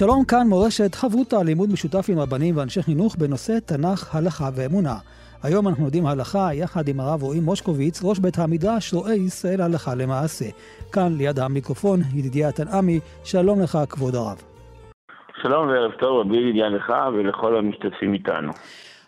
שלום כאן מורשת חברותה לימוד משותף עם רבנים ואנשי חינוך בנושא תנ"ך, הלכה ואמונה. היום אנחנו יודעים הלכה יחד עם הרב רועי מושקוביץ, ראש בית המדרש רואה ישראל הלכה למעשה. כאן ליד המיקרופון ידידיה תנעמי, שלום לך כבוד הרב. שלום וערב טוב רבי ידידיה לך ולכל המשתתפים איתנו.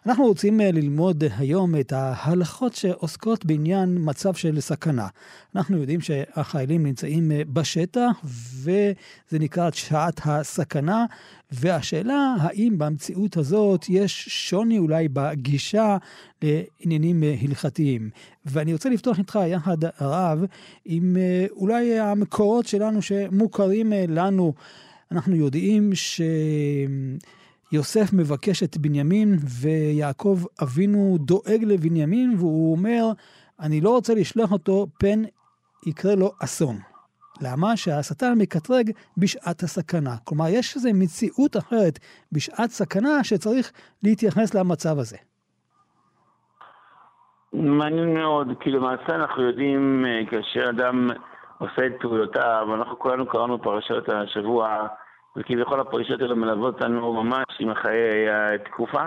אנחנו רוצים אה, ללמוד היום את ההלכות שעוסקות בעניין מצב של סכנה. אנחנו יודעים שהחיילים נמצאים אה, בשטח, וזה נקרא שעת הסכנה, והשאלה האם במציאות הזאת יש שוני אולי בגישה לעניינים אה, הלכתיים. ואני רוצה לפתוח איתך יחד, הרב, עם אולי המקורות שלנו שמוכרים לנו. אנחנו יודעים ש... יוסף מבקש את בנימין, ויעקב אבינו דואג לבנימין, והוא אומר, אני לא רוצה לשלוח אותו, פן יקרה לו אסון. למה? שהשטן מקטרג בשעת הסכנה. כלומר, יש איזו מציאות אחרת בשעת סכנה שצריך להתייחס למצב הזה. מעניין מאוד, כי למעשה אנחנו יודעים, אה, כאשר אדם עושה את פעולותיו, אנחנו כולנו קראנו פרשת השבוע, וכביכול הפרישות האלה מלוות אותנו ממש עם חיי התקופה,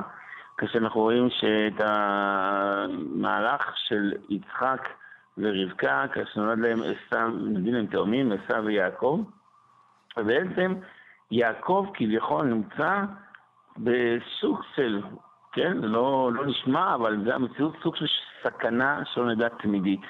כשאנחנו רואים שאת המהלך של יצחק ורבקה, כאשר נולד להם עשיו, נולדים להם תאומים, עשיו ויעקב, ובעצם יעקב כביכול נמצא בסוג של, כן, לא, לא נשמע, אבל זה המציאות סוג של סכנה שלא נדע תמידית.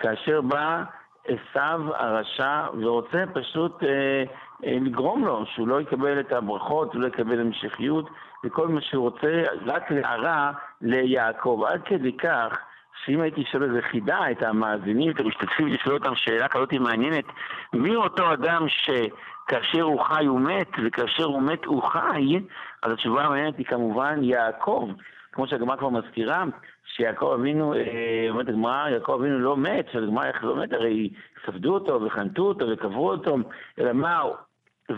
כאשר בא עשיו הרשע ורוצה פשוט אה, לגרום לו שהוא לא יקבל את הברכות, הוא לא יקבל המשכיות, וכל מה שהוא רוצה, רק להרע ליעקב. עד כדי כך, שאם הייתי שואל איזה חידה את המאזינים, את המשתתפים, לשאול אותם שאלה כזאת מעניינת, מי אותו אדם שכאשר הוא חי הוא מת, וכאשר הוא מת הוא חי, אז התשובה המעניינת היא כמובן יעקב. כמו שהגמרא כבר מזכירה, שיעקב אבינו, אה, אומרת הגמרא, יעקב אבינו לא מת, שהגמרא איך לא מת, הרי ספדו אותו וחנתו אותו וקברו אותו, אלא מה,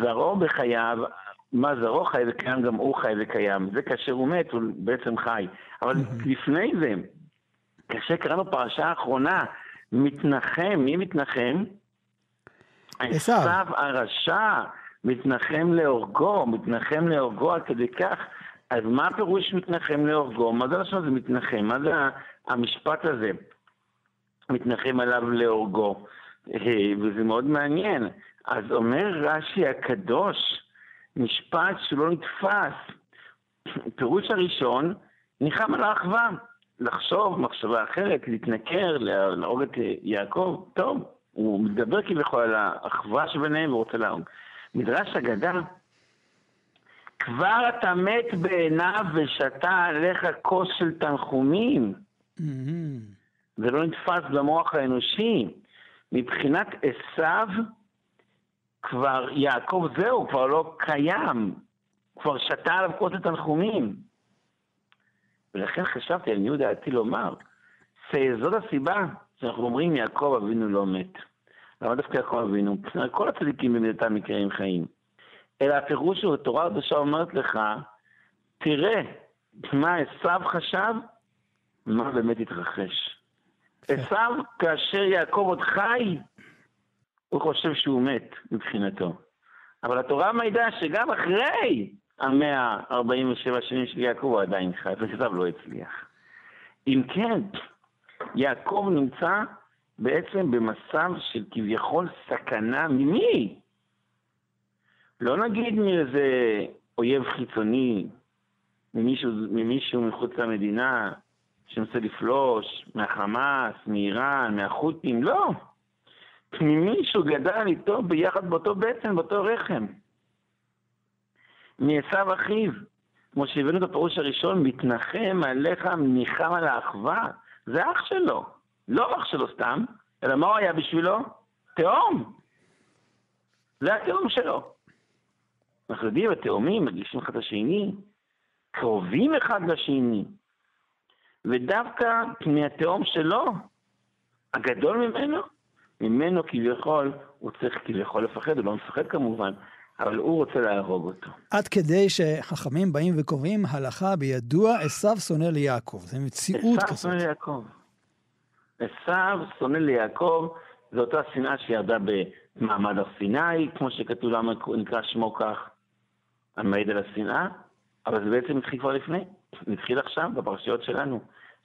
זרעו בחייו, מה זרעו חי וקיים, גם הוא חי וקיים. זה כאשר הוא מת, הוא בעצם חי. אבל לפני זה, כאשר קראנו פרשה האחרונה, מתנחם, מי מתנחם? עשיו הרשע מתנחם להורגו, מתנחם להורגו עד כדי כך. אז מה הפירוש מתנחם להורגו? מה זה לשון הזה מתנחם? מה זה המשפט הזה? מתנחם עליו להורגו. אה, וזה מאוד מעניין. אז אומר רש"י הקדוש, משפט שלא נתפס. פירוש הראשון, ניחם על האחווה. לחשוב מחשבה אחרת, להתנכר, להרוג את יעקב, טוב, הוא מדבר כביכול על האחווה שביניהם ורוצה להרוג. מדרש אגדה, כבר אתה מת בעיניו ושתה עליך כוס של תנחומים. Mm-hmm. זה לא נתפס במוח האנושי. מבחינת עשיו, כבר יעקב זהו, כבר לא קיים. כבר שתה עליו כוס התנחומים. ולכן חשבתי, על לעניות דעתי לומר, שזאת הסיבה שאנחנו אומרים יעקב אבינו לא מת. למה דווקא יעקב אבינו? כל הצדיקים במדינתם מקרים חיים. אלא הפירוש הוא, התורה הקדושה אומרת לך, תראה מה עשיו חשב, מה באמת התרחש. עשיו, כאשר יעקב עוד חי, הוא חושב שהוא מת מבחינתו. אבל התורה מעידה שגם אחרי המאה ה-47 שנים של יעקב הוא עדיין חי, ועשיו לא הצליח. אם כן, יעקב נמצא בעצם במצב של כביכול סכנה ממי? לא נגיד מאיזה אויב חיצוני, ממישהו, ממישהו מחוץ למדינה, שמנסה לפלוש, מהחמאס, מאיראן, מהחות'ים, לא. ממישהו גדל איתו ביחד באותו בטן, באותו רחם. מעשו אחיו, כמו שהבאנו את הפירוש הראשון, מתנחם עליך, ניחם על האחווה, זה אח שלו. לא אח שלו סתם, אלא מה הוא היה בשבילו? תהום. זה התהום שלו. אנחנו יודעים, התאומים מגישים אחד לשני, קרובים אחד לשני. ודווקא מהתהום שלו, הגדול ממנו, ממנו כביכול, הוא צריך כביכול לפחד, הוא לא מפחד כמובן, אבל הוא רוצה להרוג אותו. עד כדי שחכמים באים וקובעים הלכה בידוע, עשו שונא ליעקב. זה מציאות כזאת. עשו שונא ליעקב. עשו שונא ליעקב, זו אותה שנאה שירדה במעמד הר סיני, כמו שכתוב למה נקרא שמו כך, המעיד על השנאה, אבל זה בעצם התחיל כבר לפני, התחיל עכשיו בפרשיות שלנו,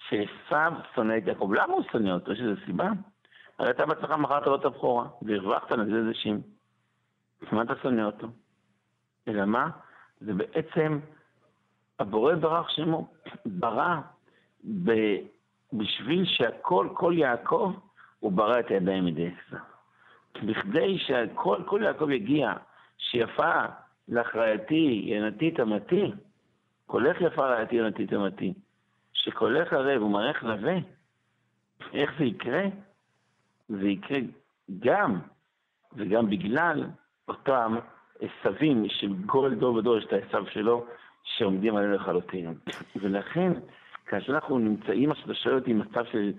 שעשו שונא את יעקב. למה הוא שונא אותו? יש איזו סיבה? הרי אתה בעצמך מכרת לו את הבכורה, והרווחת נגד איזה שים. מה אתה שונא אותו? אלא מה? זה בעצם, הבורא ברך שמו, ברא ב, בשביל שהכל, כל יעקב, הוא ברא את הידיים מידי עשה. בכדי שהכל, כל יעקב יגיע, שיפה לך רעייתי, ינתי תמתי, קולך יפה רעייתי, ינתי תמתי, שקולך ערב ומראך לווה, איך זה יקרה? זה יקרה גם, וגם בגלל אותם עשבים, שכל דור ודור יש את העשב שלו, שעומדים עלינו לכלותנו. ולכן, כאשר אנחנו נמצאים, עכשיו אתה שואל אותי, מצב של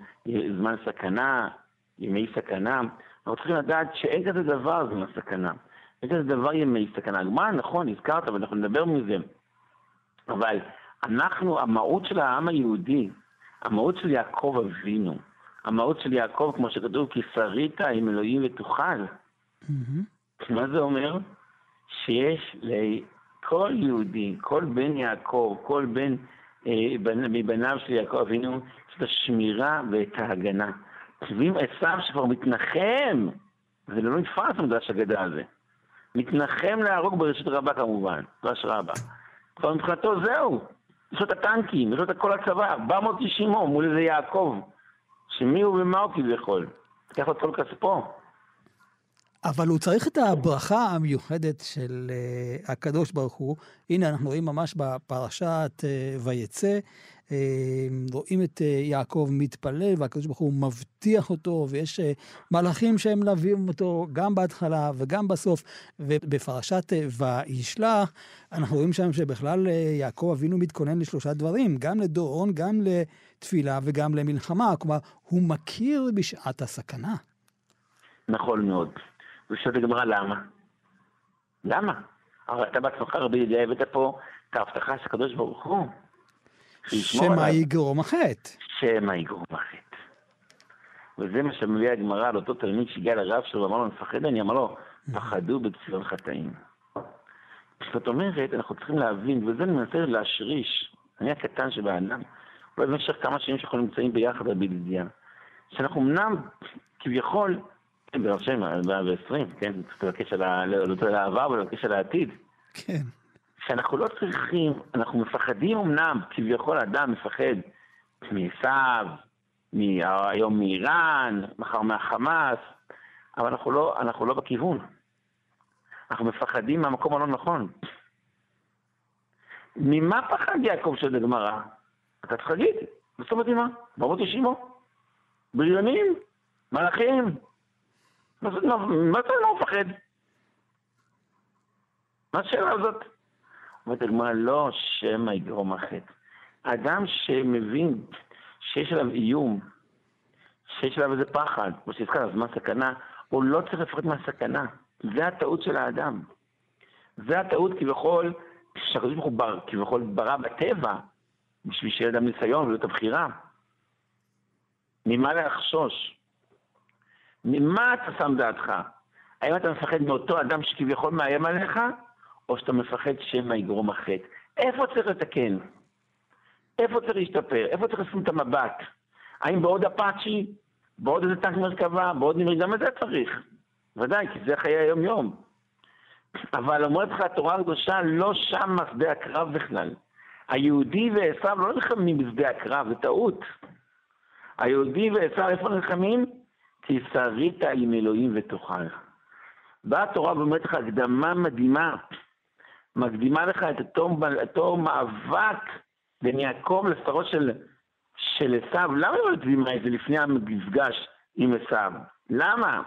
זמן סכנה, ימי סכנה, אנחנו צריכים לדעת שאין כזה דבר זמן סכנה. אין כזה דבר ימי סכנה. הגמרא, נכון, הזכרת, ואנחנו נדבר מזה. אבל אנחנו, המהות של העם היהודי, המהות של יעקב אבינו, המהות של יעקב, כמו שכתוב, כי שרית עם אלוהים ותוכל. Mm-hmm. מה זה אומר? שיש לכל יהודי, כל בן יעקב, כל בן אה, מבניו של יעקב אבינו, יש את השמירה ואת ההגנה. ואם עשיו שכבר מתנחם, זה לא נתפס המדרש הגדה הזה. מתנחם להרוג ברשת רבה כמובן, מדרש רבה. כבר מבחינתו זהו, יש לו את הטנקים, יש לו את כל הצבא, 490 מול איזה יעקב. שמי הוא ומה הוא כביכול. לקח לו את כל כספו. אבל הוא צריך את הברכה המיוחדת של uh, הקדוש ברוך הוא. הנה, אנחנו רואים ממש בפרשת uh, ויצא, רואים את uh, יעקב מתפלל, והקדוש ברוך הוא מבטיח אותו, ויש uh, מלאכים שהם מלווים אותו גם בהתחלה וגם בסוף. ובפרשת וישלח, אנחנו רואים שם שבכלל יעקב אבינו מתכונן לשלושה דברים, גם לדורון, גם לתפילה וגם למלחמה. כלומר, הוא מכיר בשעת הסכנה. נכון מאוד. ושואלת הגמרא למה? למה? הרי אתה בעצמך רבי ידיעה הבאת פה את ההבטחה של הקדוש ברוך הוא. שמא יגרום החטא. שמא יגרום החטא. וזה מה שמביאה הגמרא על אותו תלמיד שהגיע לרב שלו ואמר לו, מפחד אני, אמר לו, פחדו בציון חטאים. זאת אומרת, אנחנו צריכים להבין, וזה אני מנסה להשריש, אני הקטן שבאדם, אולי במשך כמה שנים שאנחנו נמצאים ביחד רבי שאנחנו אמנם כביכול כן, ברב שם, ב-20, כן? צריך לבקש על העבר ולבקש על העתיד. כן. שאנחנו לא צריכים, אנחנו מפחדים אמנם, כביכול אדם מפחד מעשיו, היום מאיראן, מחר מהחמאס, אבל אנחנו לא, אנחנו לא בכיוון. אנחנו מפחדים מהמקום הלא נכון. ממה פחד יעקב של הגמרא? אתה צריך להגיד, מה זאת אומרת ממה? ברבות ישימו? בריונים? מלאכים? מה זה לא מפחד? מה השאלה הזאת? אומרת הגמרא, לא שמא יגרום החטא. אדם שמבין שיש עליו איום, שיש עליו איזה פחד, כמו שהזכרת, זמן סכנה, הוא לא צריך לפחד מהסכנה. זה הטעות של האדם. זה הטעות כביכול, שהקדוש ברוך הוא כביכול ברא בטבע, בשביל שיהיה אדם ניסיון ולא את הבחירה. ממה לחשוש? ממה אתה שם דעתך? האם אתה מפחד מאותו אדם שכביכול מאיים עליך, או שאתה מפחד שמא יגרום החטא? איפה צריך לתקן? איפה צריך להשתפר? איפה צריך לשים את המבט? האם בעוד אפאצ'י? בעוד איזה טנק מרכבה? בעוד נמר? גם את זה צריך. ודאי, כי זה חיי היום-יום. אבל אומרת לך התורה הקדושה, לא שם שדה הקרב בכלל. היהודי ועשו לא נלחמים בשדה הקרב, זה טעות. היהודי ועשו, איפה נלחמים? כי שרית עם אלוהים ותוכל. באה התורה ואומרת לך הקדמה מדהימה, מקדימה לך את אותו, אותו מאבק בין יעקב לשרות של, של עשיו, למה לא יודעים את זה לפני המפגש עם עשיו? למה?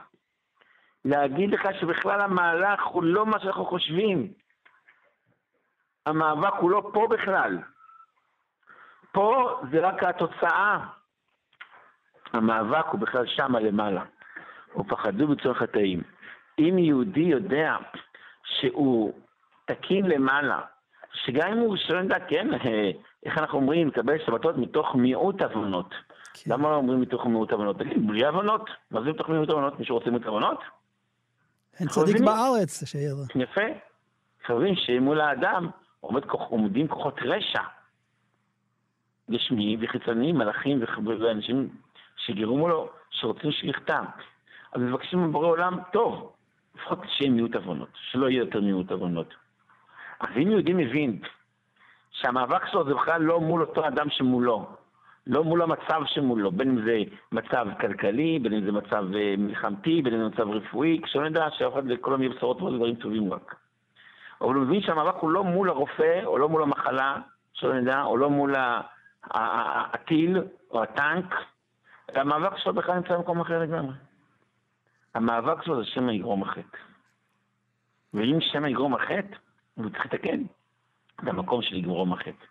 להגיד לך שבכלל המהלך הוא לא מה שאנחנו חושבים. המאבק הוא לא פה בכלל. פה זה רק התוצאה. המאבק הוא בכלל שמה למעלה. ופחדו בצורך חטאים. אם יהודי יודע שהוא תקין למעלה, שגם אם הוא שלא יודע, כן, אה, איך אנחנו אומרים, מקבל שבתות מתוך מיעוט הבנות. כן. למה לא אומרים מתוך מיעוט הבנות? תגיד, בלי הבנות? מה זה מתוך מיעוט הבנות? מישהו רוצה מיעוט הבנות? אין צדיק בארץ, שיהיה. יפה. חייבים שמול האדם עומד עומדים כוחות רשע. גשמיים וחיצוניים, מלאכים ואנשים שגרו מולו, שרוצים שליחתם. אז מבקשים מבורא עולם, טוב, לפחות שיהיה מיעוט עוונות, שלא יהיה יותר מיעוט עוונות. אז אם יהודי מבין שהמאבק שלו זה בכלל לא מול אותו אדם שמולו, לא מול המצב שמולו, בין אם זה מצב כלכלי, בין אם זה מצב אה, מלחמתי, בין אם זה מצב רפואי, כשאני יודע שאף אחד לכולם יהיה בשורות ודברים טובים רק. אבל הוא מבין שהמאבק הוא לא מול הרופא, או לא מול המחלה, שלא נדע, או לא מול הטיל, או הטנק, המאבק שלו בכלל נמצא במקום אחר לגמרי. המאבק שלו זה שמא יגרום החטא. ואם שמא יגרום החטא, הוא צריך לתקן את המקום של יגרום החטא.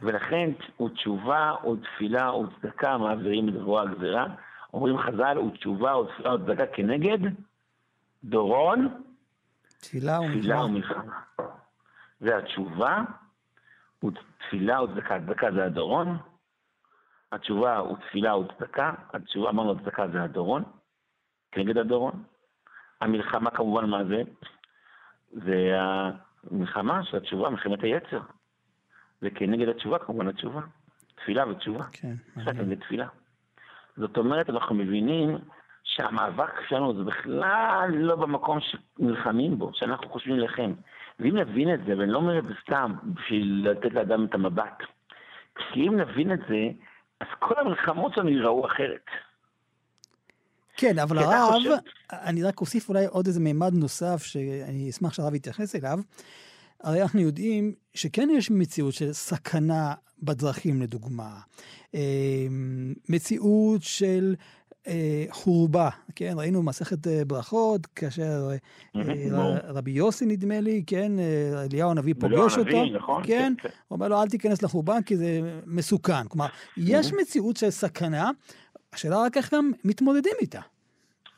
ולכן הוא תשובה, הוא תפילה, הוא צדקה, מעבירים את הגזירה. אומרים חז"ל, הוא תשובה, הוא תפילה, הוא צדקה כנגד דורון, תפילה ומלחמה. זה התשובה, הוא תפילה וצדקה. צדקה זה הדורון, התשובה הוא תפילה וצדקה, התשובה, אמרנו צדקה זה הדורון, כנגד הדורון. המלחמה כמובן מה זה? זה המלחמה של התשובה, מלחמת היצר. וכנגד התשובה כמובן התשובה. תפילה ותשובה. כן. זה תפילה. זאת אומרת, אנחנו מבינים שהמאבק שלנו זה בכלל לא במקום שנלחמים בו, שאנחנו חושבים לכם. ואם נבין את זה, ואני לא אומר את זה סתם בשביל לתת לאדם את המבט, כי אם נבין את זה, אז כל המלחמות שלנו ייראו אחרת. כן, אבל הרב, חושב... אני רק אוסיף אולי עוד איזה מימד נוסף שאני אשמח שהרב יתייחס אליו. הרי אנחנו יודעים שכן יש מציאות של סכנה בדרכים, לדוגמה. אה, מציאות של אה, חורבה, כן? ראינו מסכת אה, ברכות, כאשר רבי יוסי, נדמה לי, כן? אליהו הנביא פוגש אותו. נכון, כן? כן? הוא אומר לו, אל תיכנס לחורבה כי זה מסוכן. כלומר, יש מציאות של סכנה, השאלה רק איך גם מתמודדים איתה.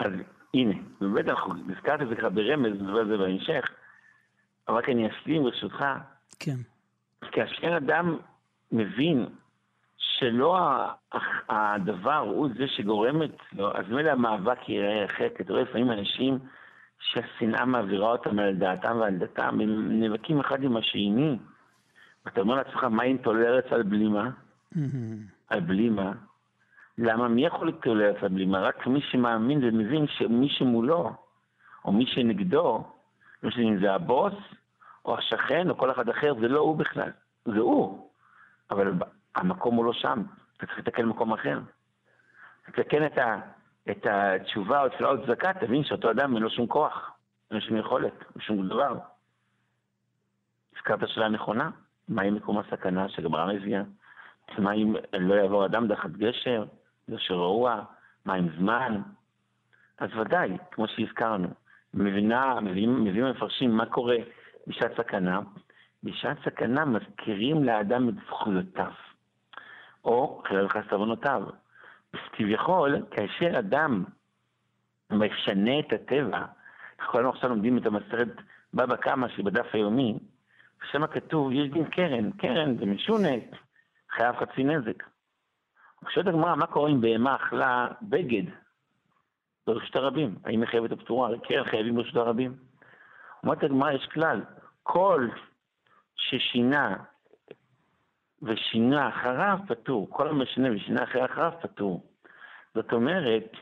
אז הנה, באמת אנחנו נזכרת את זה ככה ברמז, נדבר על זה בהמשך. אבל רק אני אשלים ברשותך. כן. כאשר אדם מבין שלא הדבר הוא זה שגורם לו, אז מילא המאבק יראה אחרת. אתה רואה לפעמים אנשים שהשנאה מעבירה אותם על דעתם ועל דתם, הם נאבקים אחד עם השני. ואתה אומר לעצמך, מה אם תולרת על בלימה? על בלימה? למה? מי יכול להתולרת על בלימה? רק מי שמאמין ומבין שמי שמולו, או מי שנגדו, לא משנה אם זה הבוס, או השכן, או כל אחד אחר, זה לא הוא בכלל, זה הוא. אבל המקום הוא לא שם, אתה צריך לתקן במקום אחר. תתקן את, ה, את התשובה או תפילה או צדקה, תבין שאותו אדם אין לו שום כוח, אין לו שום יכולת, אין שום דבר. הזכרת שאלה נכונה, מה עם מקום הסכנה שגמרא מביאה? מה אם לא יעבור אדם דחת גשר, גשר רעוע, מה עם זמן? אז ודאי, כמו שהזכרנו, מבינה, מביאים, מביאים מפרשים מה קורה בשעת סכנה. בשעת סכנה מזכירים לאדם את זכויותיו, או חלל חסרונותיו. כביכול, כאשר אדם משנה את הטבע, אנחנו כולנו עכשיו לומדים את המסרת בבא קמא שבדף היומי, ושם כתוב, יש דין קרן, קרן זה משונה, חייב חצי נזק. שואלת הגמרא, מה קורה אם בהמה אכלה בגד ברשות הרבים? האם היא חייבת הפטורה? כן, חייבים ברשות הרבים. אומרת הגמרא, יש כלל, כל ששינה ושינה אחריו פטור, כל המשנה ושינה אחרי אחריו פטור. זאת אומרת,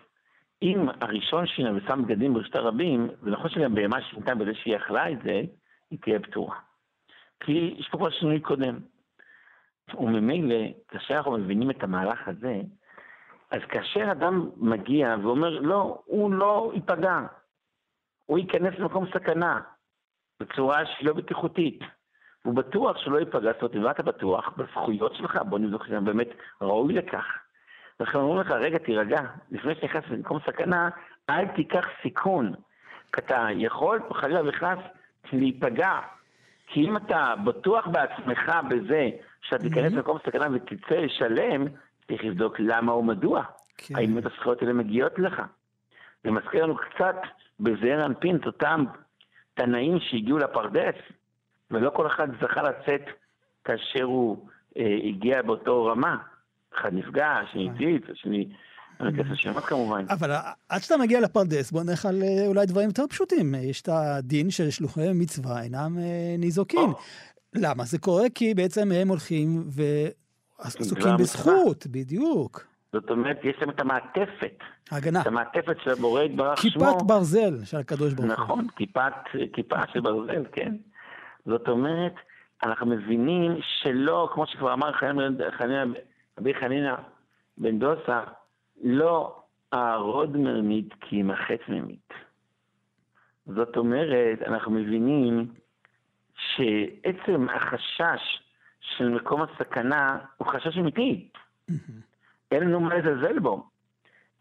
אם הראשון שינה ושם בגדים ברשות הרבים, זה נכון שגם בהמה שינתה בזה שהיא אכלה את זה, היא תהיה פטורה. כי יש פה כבר שינוי קודם. וממילא, כאשר אנחנו מבינים את המהלך הזה, אז כאשר אדם מגיע ואומר, לא, הוא לא ייפגע, הוא ייכנס למקום סכנה, בצורה שהיא לא בטיחותית, הוא בטוח שלא ייפגע, זאת אומרת, אם אתה בטוח בזכויות שלך, בוא נבדוק שזה באמת ראוי לכך. לכן אומרים לך, רגע, תירגע, לפני שנכנס למקום סכנה, אל תיקח סיכון. כי אתה יכול חלילה וחס להיפגע. כי אם אתה בטוח בעצמך בזה שאתה תיכנס למקום סכנה ותצא לשלם, צריך לבדוק למה ומדוע. כן. האם את הזכויות האלה מגיעות לך. זה מזכיר לנו קצת בזעיר אנפין את אותם תנאים שהגיעו לפרדס, ולא כל אחד זכה לצאת כאשר הוא אה, הגיע באותו רמה. אחד נפגע, השני הציץ, השני... כמובן. אבל עד שאתה מגיע לפרדס, בוא נלך על אה, אולי דברים יותר פשוטים. יש את הדין של שלוחי מצווה אינם אה, ניזוקין. או. למה? זה קורה כי בעצם הם הולכים ועסוקים בזכות, בדיוק. זאת אומרת, יש להם את המעטפת, הגנה. את המעטפת של הבורא יתברך שמו. כיפת ברזל של הקדוש ברוך הוא. נכון, כיפת, כיפה של ברזל, כן. זאת אומרת, אנחנו מבינים שלא, כמו שכבר אמר חנינא- רבי חנינא בן דוסה, לא אהרוד מרמית כי ימחץ ממית. זאת אומרת, אנחנו מבינים שעצם החשש של מקום הסכנה הוא חשש אמיתי. אין לנו מה לזלזל בו.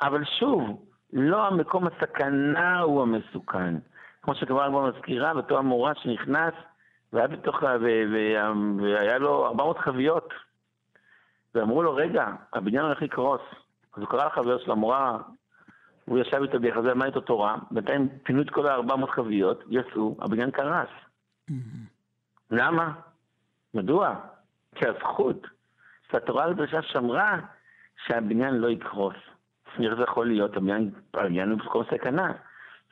אבל שוב, לא המקום הסכנה הוא המסוכן. כמו שכבר כבר מזכירה, בתור המורה שנכנס והיה בתוך, והיה לו 400 חביות. ואמרו לו, רגע, הבניין הולך לקרוס. אז הוא קרא לחבר של המורה, הוא ישב איתו ביחד, למד איתו תורה, בינתיים פינו את כל ה-400 חביות, יצאו, הבניין קרס. למה? מדוע? כי הזכות שהתורה הקדושה שמרה שהבניין לא יקרוס. איך זה יכול להיות? הבניין, הבניין הוא במקום סכנה.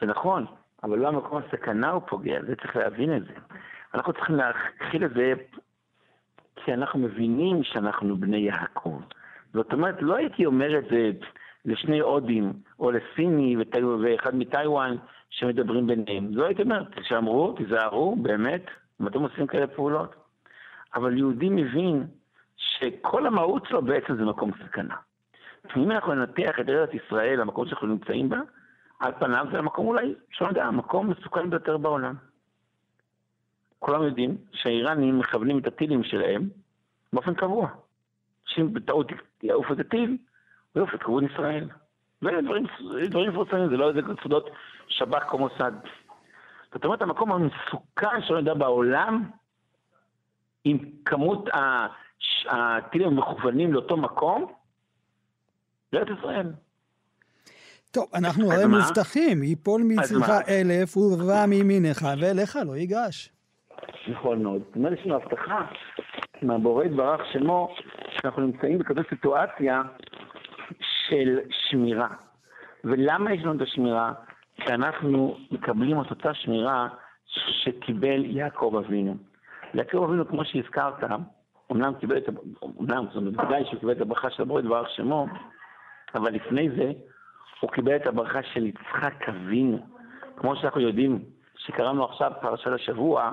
זה נכון, אבל לא המקום הסכנה הוא פוגע, זה צריך להבין את זה. אנחנו צריכים להכיל את זה כי אנחנו מבינים שאנחנו בני יעקב. זאת אומרת, לא הייתי אומר את זה לשני הודים, או לסיני ואחד מטיוואן שמדברים ביניהם. לא הייתי אומר, תשמרו, תיזהרו, באמת, אם אתם עושים כאלה פעולות. אבל יהודי מבין שכל המהות שלו בעצם זה מקום סכנה. אם אנחנו ננתח את ארץ ישראל, המקום שאנחנו נמצאים בה, על פניו זה המקום אולי, שלא יודע, המקום המסוכן ביותר בעולם. כולם יודעים שהאיראנים מכוונים את הטילים שלהם באופן קבוע. שאם בטעות יעוף את הטיל, הוא יעוף את כיוון ישראל. דברים מפורסמים, זה לא איזה סודות שב"כ כמו מוסד. זאת אומרת, המקום המסוכן שלא יודע בעולם, עם כמות הטילים המכוונים לאותו מקום, זה ארץ ישראל. טוב, אנחנו הרי? מובטחים, יפול אז מצלך? אלף ובא מימינך, ואליך לא ייגש. נכון מאוד. זאת אומרת, יש לנו הבטחה מהבורא יתברך שמו, שאנחנו נמצאים בכזאת סיטואציה של שמירה. ולמה יש לנו את השמירה? כי אנחנו מקבלים את אותה שמירה שקיבל יעקב אבינו. יעקב אבינו, כמו שהזכרת, אמנם קיבל את, אמנם, זאת אומרת, בוודאי שהוא קיבל את הברכה של הבורא יתברך שמו, אבל לפני זה, הוא קיבל את הברכה של יצחק אבינו. כמו שאנחנו יודעים, שקראנו עכשיו פרשת השבוע,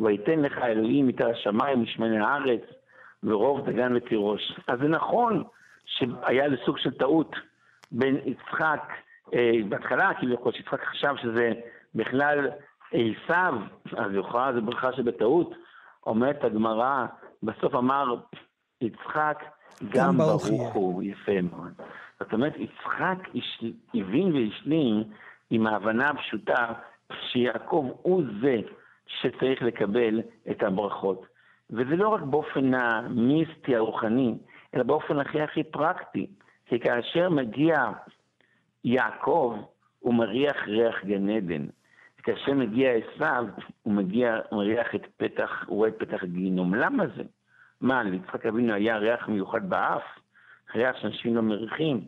ויתן לך אלוהים מטר השמיים משמני הארץ, ורוב דגן ותירוש. אז זה נכון שהיה לסוג של טעות בין יצחק, אה, בהתחלה כביכול שיצחק חשב שזה בכלל עשיו, אז לכאורה זו ברכה שבטעות. אומרת הגמרא, בסוף אמר יצחק גם ברוך ברוך יהיה." הוא, יפה מאוד. זאת אומרת, יצחק הש- הבין והשלים עם ההבנה הפשוטה שיעקב הוא זה שצריך לקבל את הברכות. וזה לא רק באופן המיסטי הרוחני, אלא באופן הכי הכי פרקטי. כי כאשר מגיע יעקב, הוא מריח ריח גן עדן. כאשר מגיע עשיו, הוא מגיע, מריח את פתח, הוא רואה את פתח גיהינום. למה זה? מה, ליצחק אבינו היה ריח מיוחד באף? ריח שאנשים לא מריחים?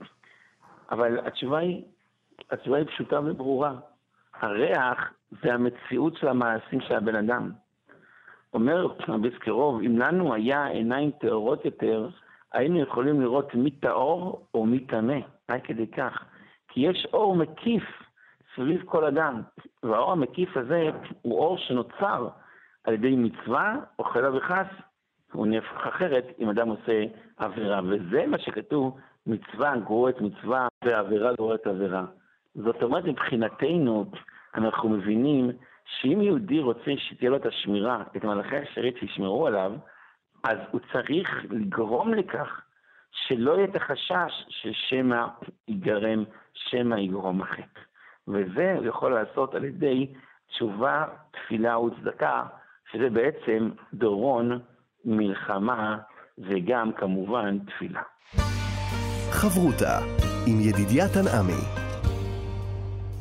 אבל התשובה היא, התשובה היא פשוטה וברורה. הריח זה המציאות של המעשים של הבן אדם. אומר רבי סקרוב, אם לנו היה עיניים טהורות יותר, היינו יכולים לראות מי טהור או מי טמא. עד כדי כך. כי יש אור מקיף סביב כל אדם, והאור המקיף הזה הוא אור שנוצר על ידי מצווה או חלילה וחס, הוא נהפך אחרת אם אדם עושה עבירה. וזה מה שכתוב, מצווה גוררת מצווה ועבירה גוררת עבירה. זאת אומרת, מבחינתנו, אנחנו מבינים שאם יהודי רוצה שתהיה לו את השמירה, את מלאכי השרת שישמרו עליו, אז הוא צריך לגרום לכך שלא יהיה את החשש ששמא ייגרם, שמא יגרום החטא. וזה הוא יכול לעשות על ידי תשובה, תפילה וצדקה, שזה בעצם דורון, מלחמה וגם כמובן תפילה. חברותה עם ידידיה תנעמי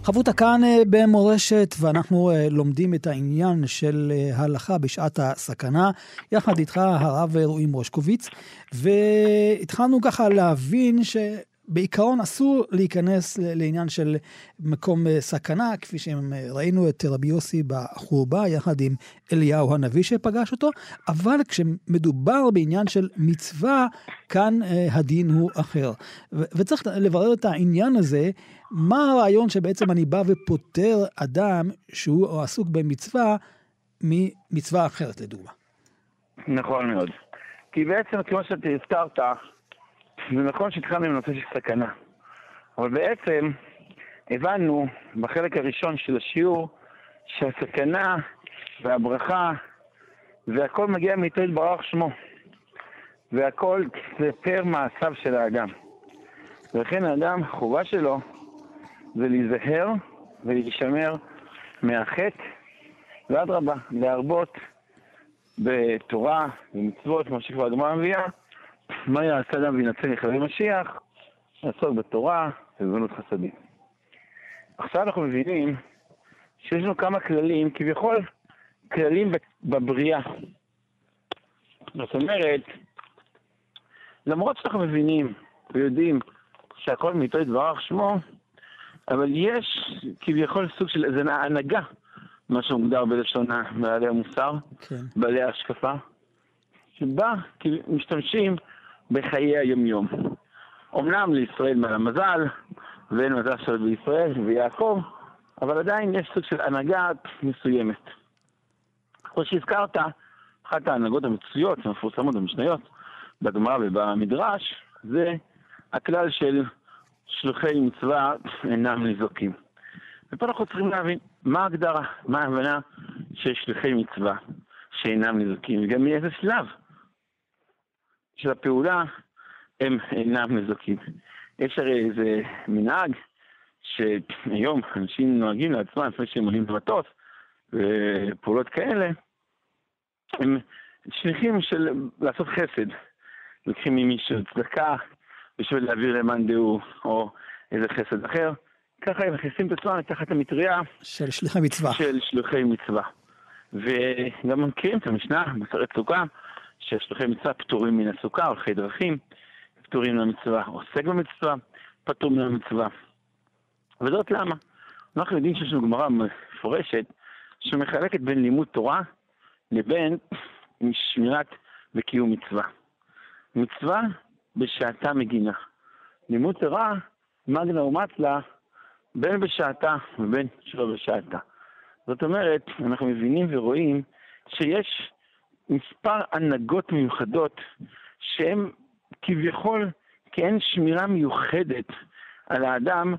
חברותה כאן אה, במורשת, ואנחנו אה, לומדים את העניין של אה, ההלכה בשעת הסכנה, יחד איתך הרב רועי מושקוביץ, והתחלנו ככה להבין ש... בעיקרון אסור להיכנס לעניין של מקום אה, סכנה, כפי שראינו את רבי יוסי בחורבה, יחד עם אליהו הנביא שפגש אותו, אבל כשמדובר בעניין של מצווה, כאן אה, הדין הוא אחר. וצריך לברר את העניין הזה, מה הרעיון שבעצם אני בא ופוטר אדם שהוא עסוק במצווה ממצווה אחרת, לדוגמה. נכון מאוד. כי בעצם, כמו שאתה הזכרת, זה נכון שהתחלנו עם נושא של סכנה, אבל בעצם הבנו בחלק הראשון של השיעור שהסכנה והברכה והכל מגיע מאיתו יתברך שמו, והכל זה פר מעשיו של האדם. ולכן האדם, החובה שלו זה להיזהר ולהישמר מהחטא, ואדרבה, להרבות בתורה ומצוות, כמו שכבר הגמרא מביאה, מה יעשה אדם וינצל יחווה משיח? לעסוק בתורה ובגנות חסדים. עכשיו אנחנו מבינים שיש לנו כמה כללים, כביכול כללים בבריאה. זאת אומרת, למרות שאנחנו מבינים ויודעים שהכל מאיתו יתברך שמו, אבל יש כביכול סוג של איזו הנהגה, מה שמוגדר בלשון בעלי המוסר, כן. בעלי ההשקפה, שבה משתמשים בחיי היומיום. אמנם לישראל מעל המזל, ואין מזל של בישראל ויעקב, אבל עדיין יש סוג של הנהגה מסוימת. כמו שהזכרת, אחת ההנהגות המצויות המפורסמות במשניות, בגמרא ובמדרש, זה הכלל של שלוחי מצווה אינם ניזוקים. ופה אנחנו צריכים להבין מה ההגדרה, מה ההבנה של שלוחי מצווה שאינם ניזוקים, וגם מאיזה שלב. של הפעולה הם אינם מזוכים. יש הרי איזה מנהג שהיום אנשים נוהגים לעצמם לפני שהם עולים במטוס ופעולות כאלה, הם שליחים של לעשות חסד. לוקחים ממישהו צדקה בשביל להעביר למאן דהוא או איזה חסד אחר. ככה הם מכניסים את עצמם תחת המטריה של שליחי מצווה. של שליחי מצווה. וגם מכירים את המשנה, מסרת סוכה, ששלוחי מצווה פטורים מן הסוכה, הולכי דרכים, פטורים מהמצווה, עוסק במצווה, פטור מן המצווה. וזאת למה? אנחנו יודעים שיש לנו גמרא מפורשת שמחלקת בין לימוד תורה לבין שמירת וקיום מצווה. מצווה בשעתה מגינה. לימוד תורה, מגנה ומצלה, בין בשעתה ובין שלא בשעתה. זאת אומרת, אנחנו מבינים ורואים שיש מספר הנהגות מיוחדות שהן כביכול כאין שמירה מיוחדת על האדם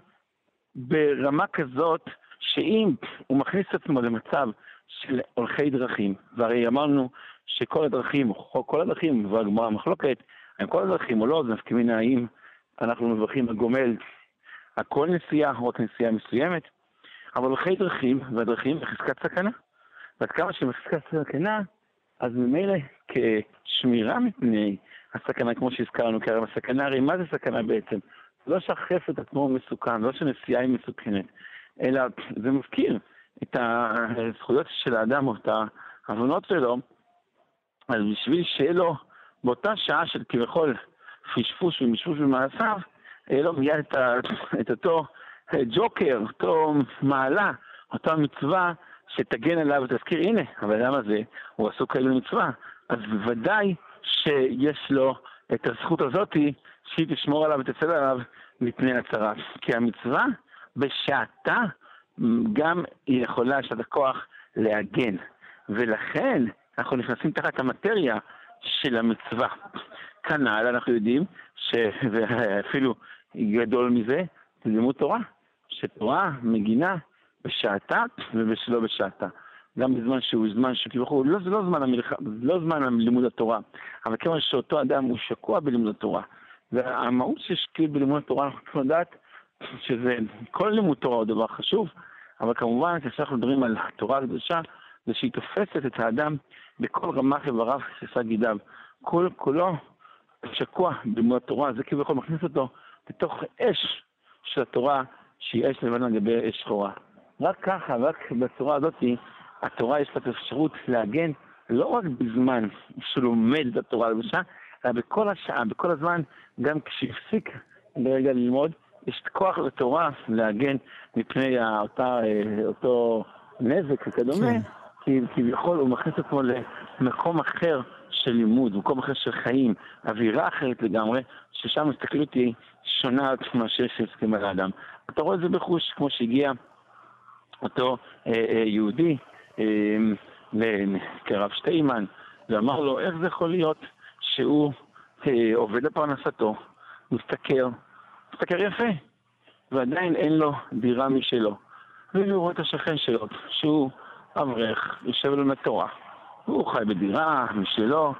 ברמה כזאת שאם הוא מכניס את עצמו למצב של הולכי דרכים, והרי אמרנו שכל הדרכים, כל הדרכים, והגמרא מחלוקת, האם כל הדרכים או לא, זה נפקא האם אנחנו מברכים הגומל הכל נסיעה או רק נסיעה מסוימת, אבל הולכי דרכים, והדרכים בחזקת סכנה. ועד כמה שבחזקת סכנה, אז ממילא כשמירה מפני הסכנה, כמו שהזכרנו, כי הסכנה, הרי מה זה סכנה בעצם? לא שהחפץ עצמו מסוכן, לא שנסיעה היא מסוכנת, אלא זה מזכיר את הזכויות של האדם או את ההבנות שלו, אז בשביל שיהיה לו באותה שעה של כביכול פשפוש ומשפוש במעשיו, יהיה לו מיד את, את אותו ג'וקר, אותו מעלה, אותה מצווה שתגן עליו ותזכיר, הנה, הבן אדם הזה, הוא עסוק כאלה מצווה, אז בוודאי שיש לו את הזכות הזאתי שהיא תשמור עליו ותצא עליו מפני הצרה. כי המצווה, בשעתה, גם היא יכולה, יש לה הכוח להגן. ולכן אנחנו נכנסים תחת המטריה של המצווה. כנ"ל אנחנו יודעים, ש... ואפילו גדול מזה, זה לימוד תורה, שתורה מגינה בשעתה ושלא בשעתה. גם בזמן שהוא זמן שכביכול, לא, זה לא זמן, המלח... לא זמן לימוד התורה, אבל כיוון שאותו אדם הוא שקוע בלימוד התורה. והמהות של שקיעות בלימוד התורה, אנחנו צריכים לדעת שזה, כל לימוד תורה הוא דבר חשוב, אבל כמובן, כשאנחנו מדברים על התורה הקדושה, זה שהיא תופסת את האדם בכל רמ"ח איבריו ושסה גידיו. כל כולו שקוע בלימוד התורה, זה כביכול מכניס אותו לתוך אש של התורה, שהיא אש לבנה לגבי אש שחורה. רק ככה, רק בצורה הזאת, התורה יש לה את האפשרות להגן לא רק בזמן שהוא לומד את התורה לבושה, אלא בכל השעה, בכל הזמן, גם כשהפסיק ברגע ללמוד, יש כוח לתורה להגן מפני אותה, אה, אותו נזק וכדומה, כן. כי כביכול הוא מכניס עצמו למקום אחר של לימוד, מקום אחר של חיים, אווירה אחרת לגמרי, ששם הסתכלות היא שונה מאשר שהסכים על האדם. אתה רואה את זה בחוש, כמו שהגיע אותו אה, אה, יהודי אה, כרב שטיימן, ואמר לו, איך זה יכול להיות שהוא עובד לפרנסתו, משתכר, משתכר יפה, ועדיין אין לו דירה משלו. והוא רואה את השכן שלו, שהוא אברך, יושב לו לתורה. הוא חי בדירה משלו,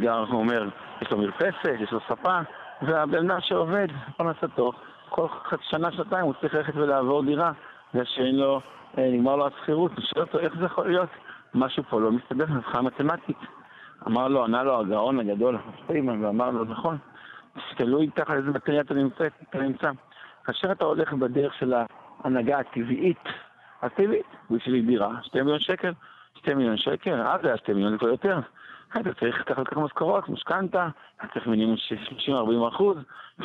גר, הוא אומר, יש לו מרפסת, יש לו ספה, והבן אדם שעובד, פרנסתו, כל שנה, שנתיים הוא צריך ללכת ולעבור דירה, בגלל שאין לו, אה, נגמר לו השכירות, הוא שואל אותו איך זה יכול להיות, משהו פה לא מסתדר מבחינה מתמטית. אמר לו, ענה לו הגאון הגדול, פרימן, ואמר לו, נכון, תלוי תחת איזה מטריה אתה נמצא, אתה נמצא. כאשר אתה הולך בדרך של ההנהגה הטבעית, הטבעית, בשביל דירה, שתי מיליון שקל, שתי מיליון שקל, אז זה היה שתי מיליון לכל יותר. אתה צריך לקחת ככה משכורות, משכנתה, אתה צריך מינימום של 30-40 אחוז,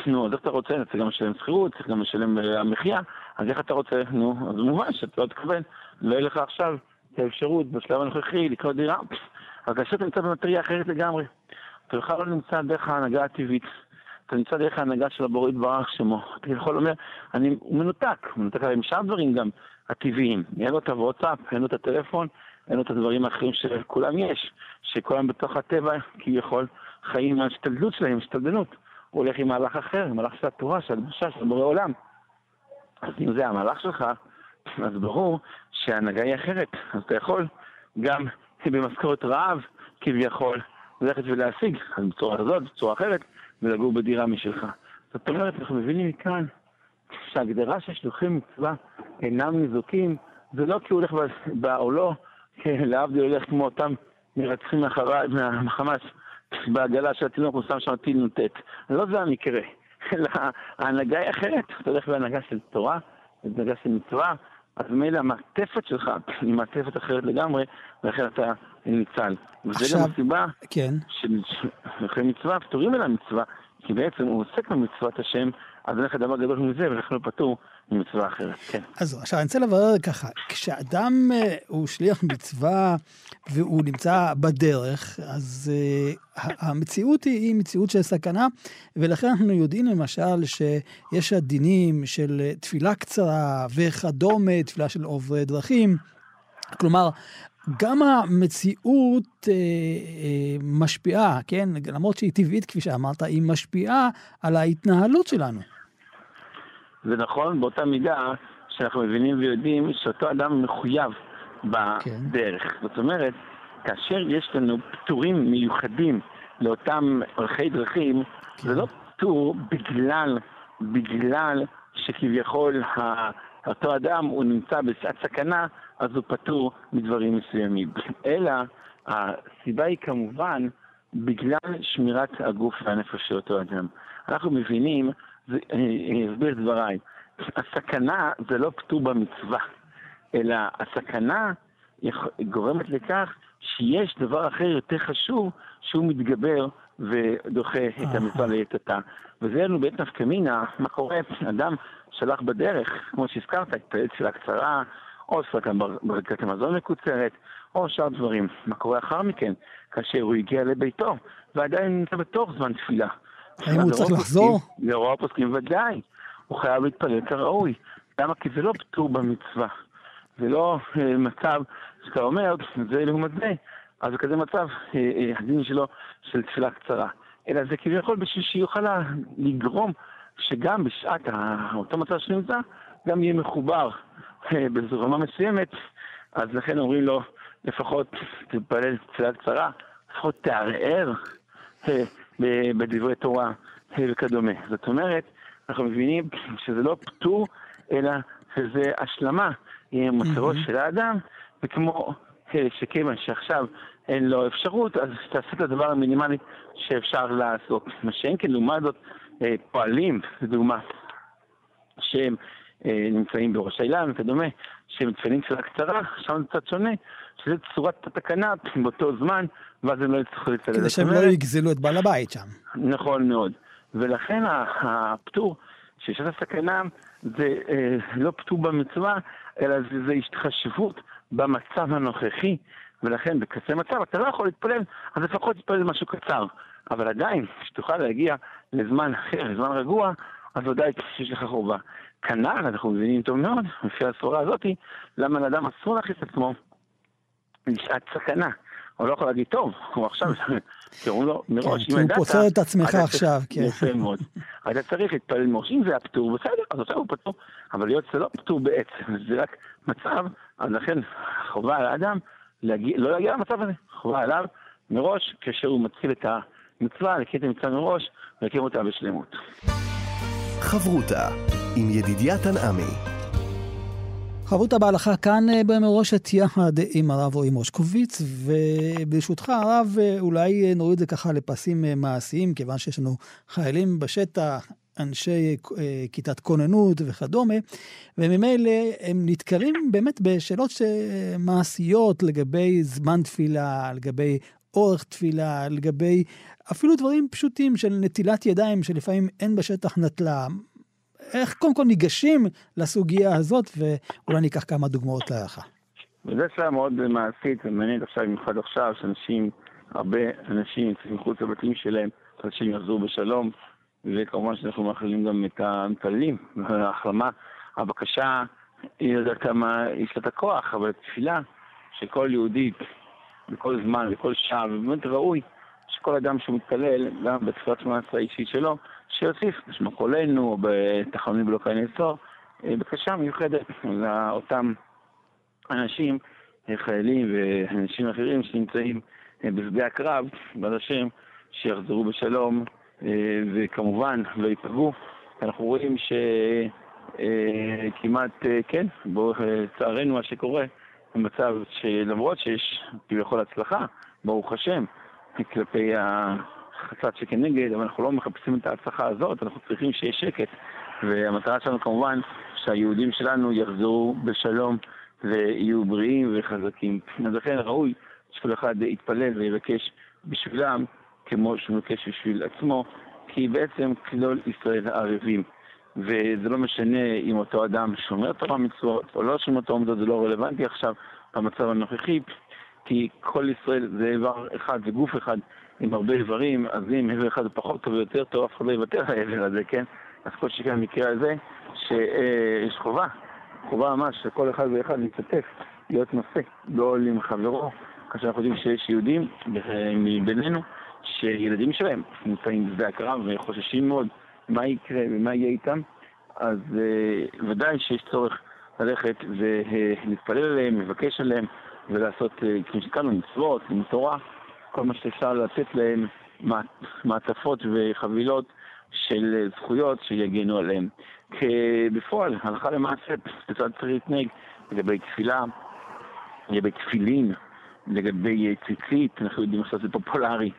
נו, אז איך אתה רוצה? אתה צריך גם לשלם שכירות, צריך גם לשלם אה, המחיה, אז איך אתה רוצה? נו, אז במובן שאתה לא תקבל, לא יהיה לך עכשיו את האפשרות בשלב הנוכחי לקנות דירה, אבל כאשר אתה נמצא במטריה אחרת לגמרי, אתה בכלל לא נמצא דרך ההנהגה הטבעית. אתה נמצא דרך ההנהגה של הבורא יתברך שמו. אתה יכול לומר, אני, הוא מנותק, הוא מנותק עליהם שאר דברים גם הטבעיים. אין לו את הוואטסאפ, אין לו את הטלפון, אין את הדברים האחרים שלכולם יש, שכולם בתוך הטבע כביכול חיים עם ההשתלדות שלהם, השתלדנות. הוא הולך עם מהלך אחר, מהלך של התורה, של הקדושה, של בורא עולם. אז אם זה המהלך שלך, אז ברור שההנהגה היא אחרת. אז אתה יכול גם במשכורת רעב, כביכול, ללכת ולהשיג, אז בצורה הזאת, בצורה אחרת, ולגור בדירה משלך. זאת אומרת, אנחנו מבינים מכאן שההגדרה של שלוחי מצווה אינם ניזוקים, זה לא כי הוא הולך בעולו, להבדיל הולך כמו אותם מרצחים מהחמאס בעגלה של התינוק, הוא שם שם טיל נ"ט. לא זה המקרה, אלא ההנהגה היא אחרת. אתה הולך בהנהגה של תורה, בהנהגה של מצווה, אז מילא המעטפת שלך היא מעטפת אחרת לגמרי, ולכן אתה ניצל. וזה גם הסיבה כן. שלכן מצווה פטורים אל המצווה, כי בעצם הוא עוסק במצוות השם, אז אין לך דבר גדול מזה, ולכן הוא פטור ממצווה אחרת, כן. אז עכשיו אני רוצה לברר ככה, כשאדם אה, הוא שליח מצווה והוא נמצא בדרך, אז uh, המציאות היא, היא מציאות של סכנה, ולכן אנחנו יודעים למשל שיש הדינים של תפילה קצרה וכדומה, תפילה של עוברי דרכים. כלומר, גם המציאות אה, אה, משפיעה, כן? למרות שהיא טבעית, כפי שאמרת, היא משפיעה על ההתנהלות שלנו. זה נכון באותה מידה שאנחנו מבינים ויודעים שאותו אדם מחויב בדרך. כן. זאת אומרת, כאשר יש לנו פטורים מיוחדים לאותם ערכי דרכים, כן. זה לא פטור בגלל, בגלל שכביכול אותו אדם הוא נמצא בשעת סכנה, אז הוא פטור מדברים מסוימים. אלא הסיבה היא כמובן בגלל שמירת הגוף והנפש של אותו אדם. אנחנו מבינים אני אסביר את דבריי. הסכנה זה לא פטור במצווה, אלא הסכנה גורמת לכך שיש דבר אחר יותר חשוב שהוא מתגבר ודוחה את המצווה ליתתה. וזה לנו בעת נפקא מינה, מה קורה? אדם שלח בדרך, כמו שהזכרת, התפלל תפילה קצרה, או ספקה ברכת המזון מקוצרת, או שאר דברים. מה קורה אחר מכן, כאשר הוא הגיע לביתו, ועדיין נמצא בתוך זמן תפילה. האם הוא צריך לחזור? לרוב הפוסקים ודאי. הוא חייב להתפלל כראוי. למה? כי זה לא פטור במצווה. זה לא אה, מצב שאתה אומר, זה לעומת זה. אז בכזה מצב, אה, אה, הדין שלו של תפילה קצרה. אלא זה כביכול בשביל שיוכל לגרום שגם בשעת אותו מצב שנמצא, גם יהיה מחובר באיזו רמה מסוימת, אז לכן אומרים לו, לפחות תתפלל תפילה קצרה, לפחות תערער בדברי תורה וכדומה. זאת אומרת, אנחנו מבינים שזה לא פטור, אלא שזה השלמה עם מוצרו של האדם, וכמו שכיוון שעכשיו אין לו אפשרות, אז תעשה את הדבר המינימלי שאפשר לעשות. מה שאין כן, לעומת זאת, אה, פועלים, לדוגמה, שהם אה, נמצאים בראש האילן וכדומה, שהם מתפעלים תפילה קצרה, שם זה קצת שונה, שזה צורת התקנה באותו זמן, ואז הם לא יצטרכו לצלם. כדי שהם לא יגזלו את בעל הבית שם. נכון מאוד. ולכן הפטור של שעת הסכנה זה אה, לא פטור במצווה, אלא זה, זה התחשבות במצב הנוכחי, ולכן בקצה מצב אתה לא יכול להתפלל, אז לפחות תתפלל משהו קצר. אבל עדיין, כשתוכל להגיע לזמן אחר, לזמן רגוע, אז ודאי שיש לך חובה. כנ"ל, אנחנו מבינים טוב מאוד, לפי הסבורה הזאת, למה לאדם אסור להכניס את עצמו לשעת סכנה. הוא לא יכול להגיד, טוב, הוא עכשיו, קראו לו מראש, אם ידעת... כי הוא פוצר את עצמך עכשיו, כן. יפה מאוד. אתה צריך להתפלל מראש, אם זה היה פטור, בסדר, אז עכשיו הוא פטור. אבל להיות זה לא פטור בעצם, זה רק מצב, אז לכן חובה על האדם לא להגיע למצב הזה. חובה עליו מראש, כאשר הוא מתחיל את המצווה, לקראת המצווה מראש, ולקיים אותה בשלמות. חברותה עם ידידיה תנעמי חברותה בהלכה כאן אה, במורשת יחד עם הרב רועי מושקוביץ, וברשותך הרב, אה, אולי אה, נוריד את זה ככה לפסים מעשיים, כיוון שיש לנו חיילים בשטח, אנשי כיתת כוננות וכדומה, וממילא הם נתקלים באמת בשאלות מעשיות לגבי זמן תפילה, לגבי אורך תפילה, לגבי אפילו דברים פשוטים של נטילת ידיים, שלפעמים אין בשטח נטלה. איך קודם כל ניגשים לסוגיה הזאת, ואולי ניקח כמה דוגמאות להלכה. וזה שאלה מאוד מעשית ומעניינת עכשיו, במיוחד עכשיו, שאנשים, הרבה אנשים יוצאים מחוץ לבתים שלהם, אנשים יחזרו בשלום, וכמובן שאנחנו מאחלים גם את המתפללים, ההחלמה. הבקשה, היא יודעת כמה יש לה את הכוח, אבל התפילה שכל יהודי, בכל זמן, בכל שעה, ובאמת ראוי שכל אדם שמתפלל, גם בתפילת שמונה עשרה האישית שלו, שיוסיף בשמו קולנו, או בתחנונים בלוקי נאסור, אה, בקשה מיוחדת לאותם אנשים, אה, חיילים ואנשים אחרים שנמצאים אה, בשדה הקרב, בעז השם, שיחזרו בשלום, וכמובן לא ייפגעו. אנחנו רואים שכמעט, כן, לצערנו מה שקורה, במצב שלמרות שיש כביכול הצלחה, ברוך השם, כלפי הצד שכנגד, אבל אנחנו לא מחפשים את ההצלחה הזאת, אנחנו צריכים שיהיה שקט. והמטרה שלנו כמובן שהיהודים שלנו יחזרו בשלום ויהיו בריאים וחזקים. אז לכן ראוי שכל אחד יתפלל ויבקש בשבילם כמו שהוא מבקש בשביל עצמו, כי בעצם כלול ישראל ערבים. וזה לא משנה אם אותו אדם שומר תורה מצוות או לא שומר תורה מצוות, זה לא רלוונטי עכשיו במצב הנוכחי, כי כל ישראל זה איבר אחד, זה גוף אחד, עם הרבה איברים, אז אם איבר אחד הוא פחות טוב ויותר טוב, אף אחד לא יוותר על האיבר הזה, כן? אז כל שכן במקרה הזה, שיש חובה, חובה ממש שכל אחד ואחד להשתתף, להיות נושא, לא עם חברו, כאשר אנחנו יודעים שיש יהודים מבינינו, שילדים שלהם נמצאים בשדה הקרב וחוששים מאוד מה יקרה ומה יהיה איתם, אז uh, ודאי שיש צורך ללכת ולהתפלל עליהם, לבקש עליהם ולעשות, uh, כמו שקראנו, מצוות, עם תורה. כל מה שאפשר לתת להם מעטפות וחבילות של זכויות שיגנו עליהם. בפועל, הלכה למעשה, צריך להתנהג לגבי תפילה, לגבי תפילין, לגבי ציצית, אנחנו יודעים עכשיו זה פופולרי,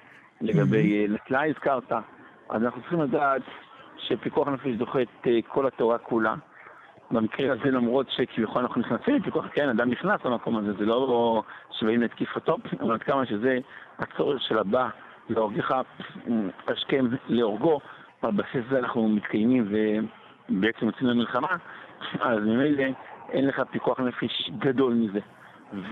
לגבי נטלה הזכרת, אז אנחנו צריכים לדעת שפיקוח נפש דוחה את אה, כל התורה כולה. במקרה הזה, למרות שכביכול אנחנו נכנסים לפיקוח, כן, אדם נכנס למקום הזה, זה לא שבאים להתקיף אותו, אבל עד כמה שזה הצורך של הבא להורגך השכם להורגו, על בסיס זה אנחנו מתקיימים ובעצם יוצאים למלחמה, אז ממילא אין לך פיקוח נפש גדול מזה.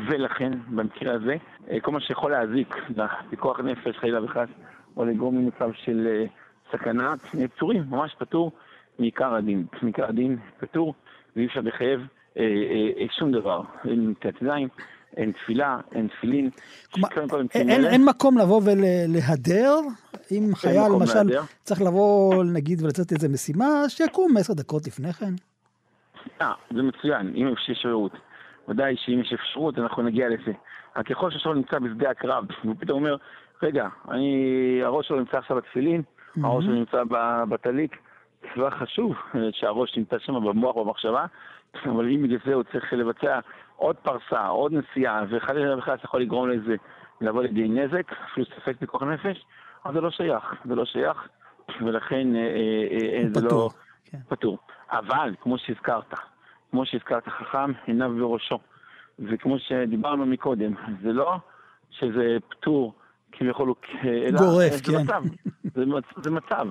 ולכן, במקרה הזה, כל מה שיכול להזיק לפיקוח נפש, חלילה וחס, או לגרום למצב של אה, סכנה, פטורים, ממש פטור מעיקר הדין. מעיקר הדין פטור, ואי אפשר לחייב אה, אה, אה, שום דבר. אין ידיים, אין תפילה, אין תפילין. אין, אין, אין מקום לבוא ולהדר? אם חייל, למשל, להדר. צריך לבוא, נגיד, ולצאת איזה משימה, שיקום עשר דקות לפני כן. אה, זה מצוין, אם יש אפשרות. ודאי שאם יש אפשרות, אנחנו נגיע לזה. אבל ככל שהשאול נמצא בשדה הקרב, והוא פתאום אומר, רגע, אני, הראש שלו נמצא עכשיו בתפילין, mm-hmm. הראש שלו נמצא בטליק, זה דבר חשוב שהראש נמצא שם במוח, במחשבה, אבל אם בגלל זה הוא צריך לבצע עוד פרסה, עוד נסיעה, וחלילה זה יכול לגרום לזה לבוא לידי נזק, אפילו ספק בכוח נפש, אז זה לא שייך, זה לא שייך, ולכן אה, אה, אה, זה לא כן. פתור. אבל, כמו שהזכרת, כמו שהזכרת, חכם עיניו בראשו. וכמו שדיברנו מקודם, זה לא שזה פטור כביכול הוא... גורף, זה כן. זה מצב, זה מצב,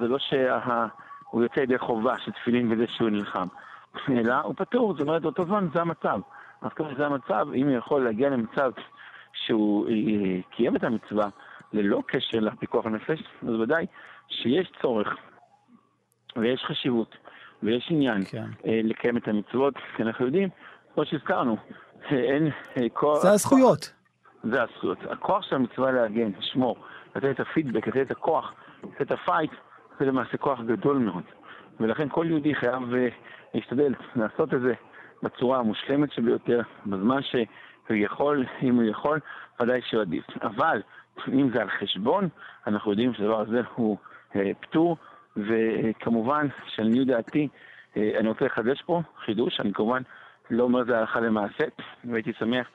זה לא שהוא יוצא ידי חובה של תפילין וזה שהוא נלחם, אלא הוא פטור, זאת אומרת, אותו זמן זה המצב. אז כמה שזה המצב, אם הוא יכול להגיע למצב שהוא אה, קיים את המצווה ללא קשר לפיקוח הנפש, אז ודאי שיש צורך ויש חשיבות ויש עניין כן. אה, לקיים את המצוות, כי אנחנו יודעים, כמו שהזכרנו, אין אה, כוח... זה הזכויות. זה הזכויות. הכוח של המצווה להגן, לשמור, לתת את הפידבק, לתת את הכוח, את הפייט, זה למעשה כוח גדול מאוד. ולכן כל יהודי חייב אה, להשתדל לעשות את זה בצורה המושלמת שביותר, בזמן שהוא יכול, אם הוא יכול, ודאי שהוא עדיף. אבל אם זה על חשבון, אנחנו יודעים שהדבר הזה הוא אה, פטור, וכמובן, שלעניות דעתי, אה, אני רוצה לחדש פה חידוש, אני כמובן לא אומר את זה הלכה למעשה, והייתי שמח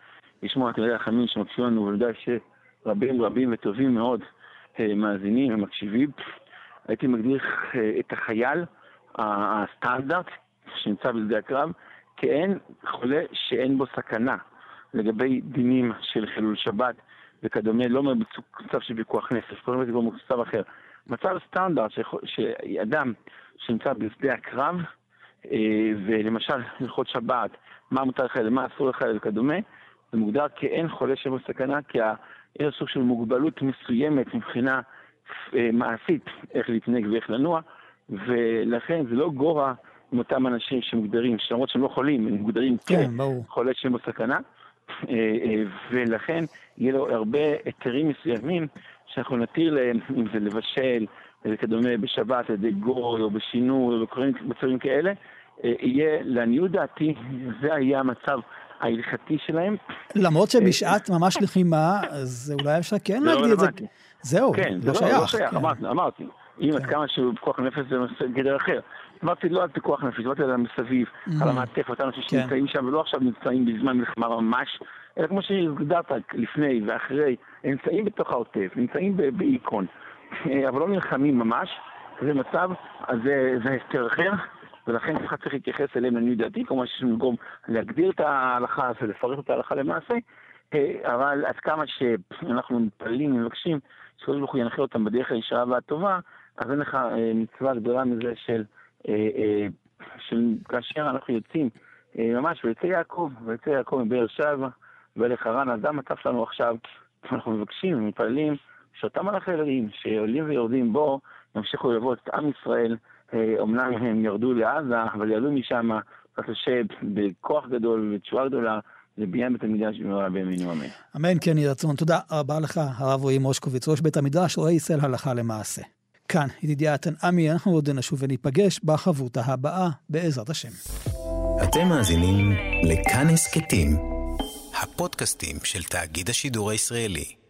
לשמוע את תלמידי החכמים שמקשיבים לנו, יודע שרבים רבים וטובים מאוד מאזינים ומקשיבים. הייתי מגדיר אה, את החייל הסטנדרט שנמצא בשדה הקרב כאין חולה שאין בו סכנה לגבי דינים של חילול שבת וכדומה, לא מצב של ויכוח נפש, קוראים לזה במצב אחר. מצב סטנדרט שאדם שנמצא בשדה הקרב, אה, ולמשל הלכות שבת, מה מותר לחייל, מה אסור לחייל וכדומה, זה מוגדר כאין חולה שבו סכנה, כי יש סוג של מוגבלות מסוימת מבחינה אה, מעשית, איך להתנהג ואיך לנוע, ולכן זה לא גורע עם אותם אנשים שמוגדרים, שלמרות שהם לא חולים, הם מוגדרים כן, כחולה שבו סכנה, אה, ולכן יהיה לו הרבה היתרים מסוימים שאנחנו נתיר להם, אם זה לבשל וכדומה בשבת על ידי גוי או בשינוי או בכל מיני מצבים כאלה, אה, יהיה, לעניות דעתי, זה היה המצב ההלכתי שלהם. למרות שבשעת אה, ממש לחימה, אז אולי אפשר כן לא להגדיר את זה. זהו, כן, לא, לא שייך. לא שייך, אמרתי, אמרתי. אם עד כן. כמה שהוא פיקוח נפש זה גדר אחר. אמרתי לא על פיקוח נפש, דיברתי על המסביב, על המעטפת, אותם אנשים כן. שנמצאים שם, ולא עכשיו נמצאים בזמן מלחמה ממש, אלא כמו שהגדרת לפני ואחרי, נמצאים בתוך העוטף, נמצאים באיקון, אה, אבל לא נלחמים ממש, זה מצב, אז זה הסתר אחר. ולכן ככה צריך להתייחס אליהם לעניות דעתי, כמובן שיש מקום להגדיר את ההלכה ולפרט אותה הלכה למעשה, אה, אבל עד כמה שאנחנו מתפללים ומבקשים שקדוש ברוך הוא ינחה אותם בדרך הישרה והטובה, אז אין לך אה, מצווה גדולה מזה של, אה, של כאשר אנחנו יוצאים, ממש, ויצא יעקב, ויצא יעקב מבאר שבע, ולך רן, אדם עטף לנו עכשיו, אנחנו מבקשים ומתפללים שאותם מלאכי אלוהים שעולים ויורדים בו, ימשיכו ללוות את עם ישראל אומנם הם ירדו לעזה, אבל ירדו משם, צריך לשב בכוח גדול ובתשובה גדולה. לבניין בית המקדש במהרה בימינו אמן. אמן כן יהי רצון. תודה רבה לך, הרב רועי מושקוביץ, ראש בית המדרש, רואה ישראל הלכה למעשה. כאן, ידידיה תנעמי, אנחנו עוד נשוב וניפגש בחברותה הבאה, בעזרת השם. אתם מאזינים לכאן הסכתים, הפודקאסטים של תאגיד השידור הישראלי.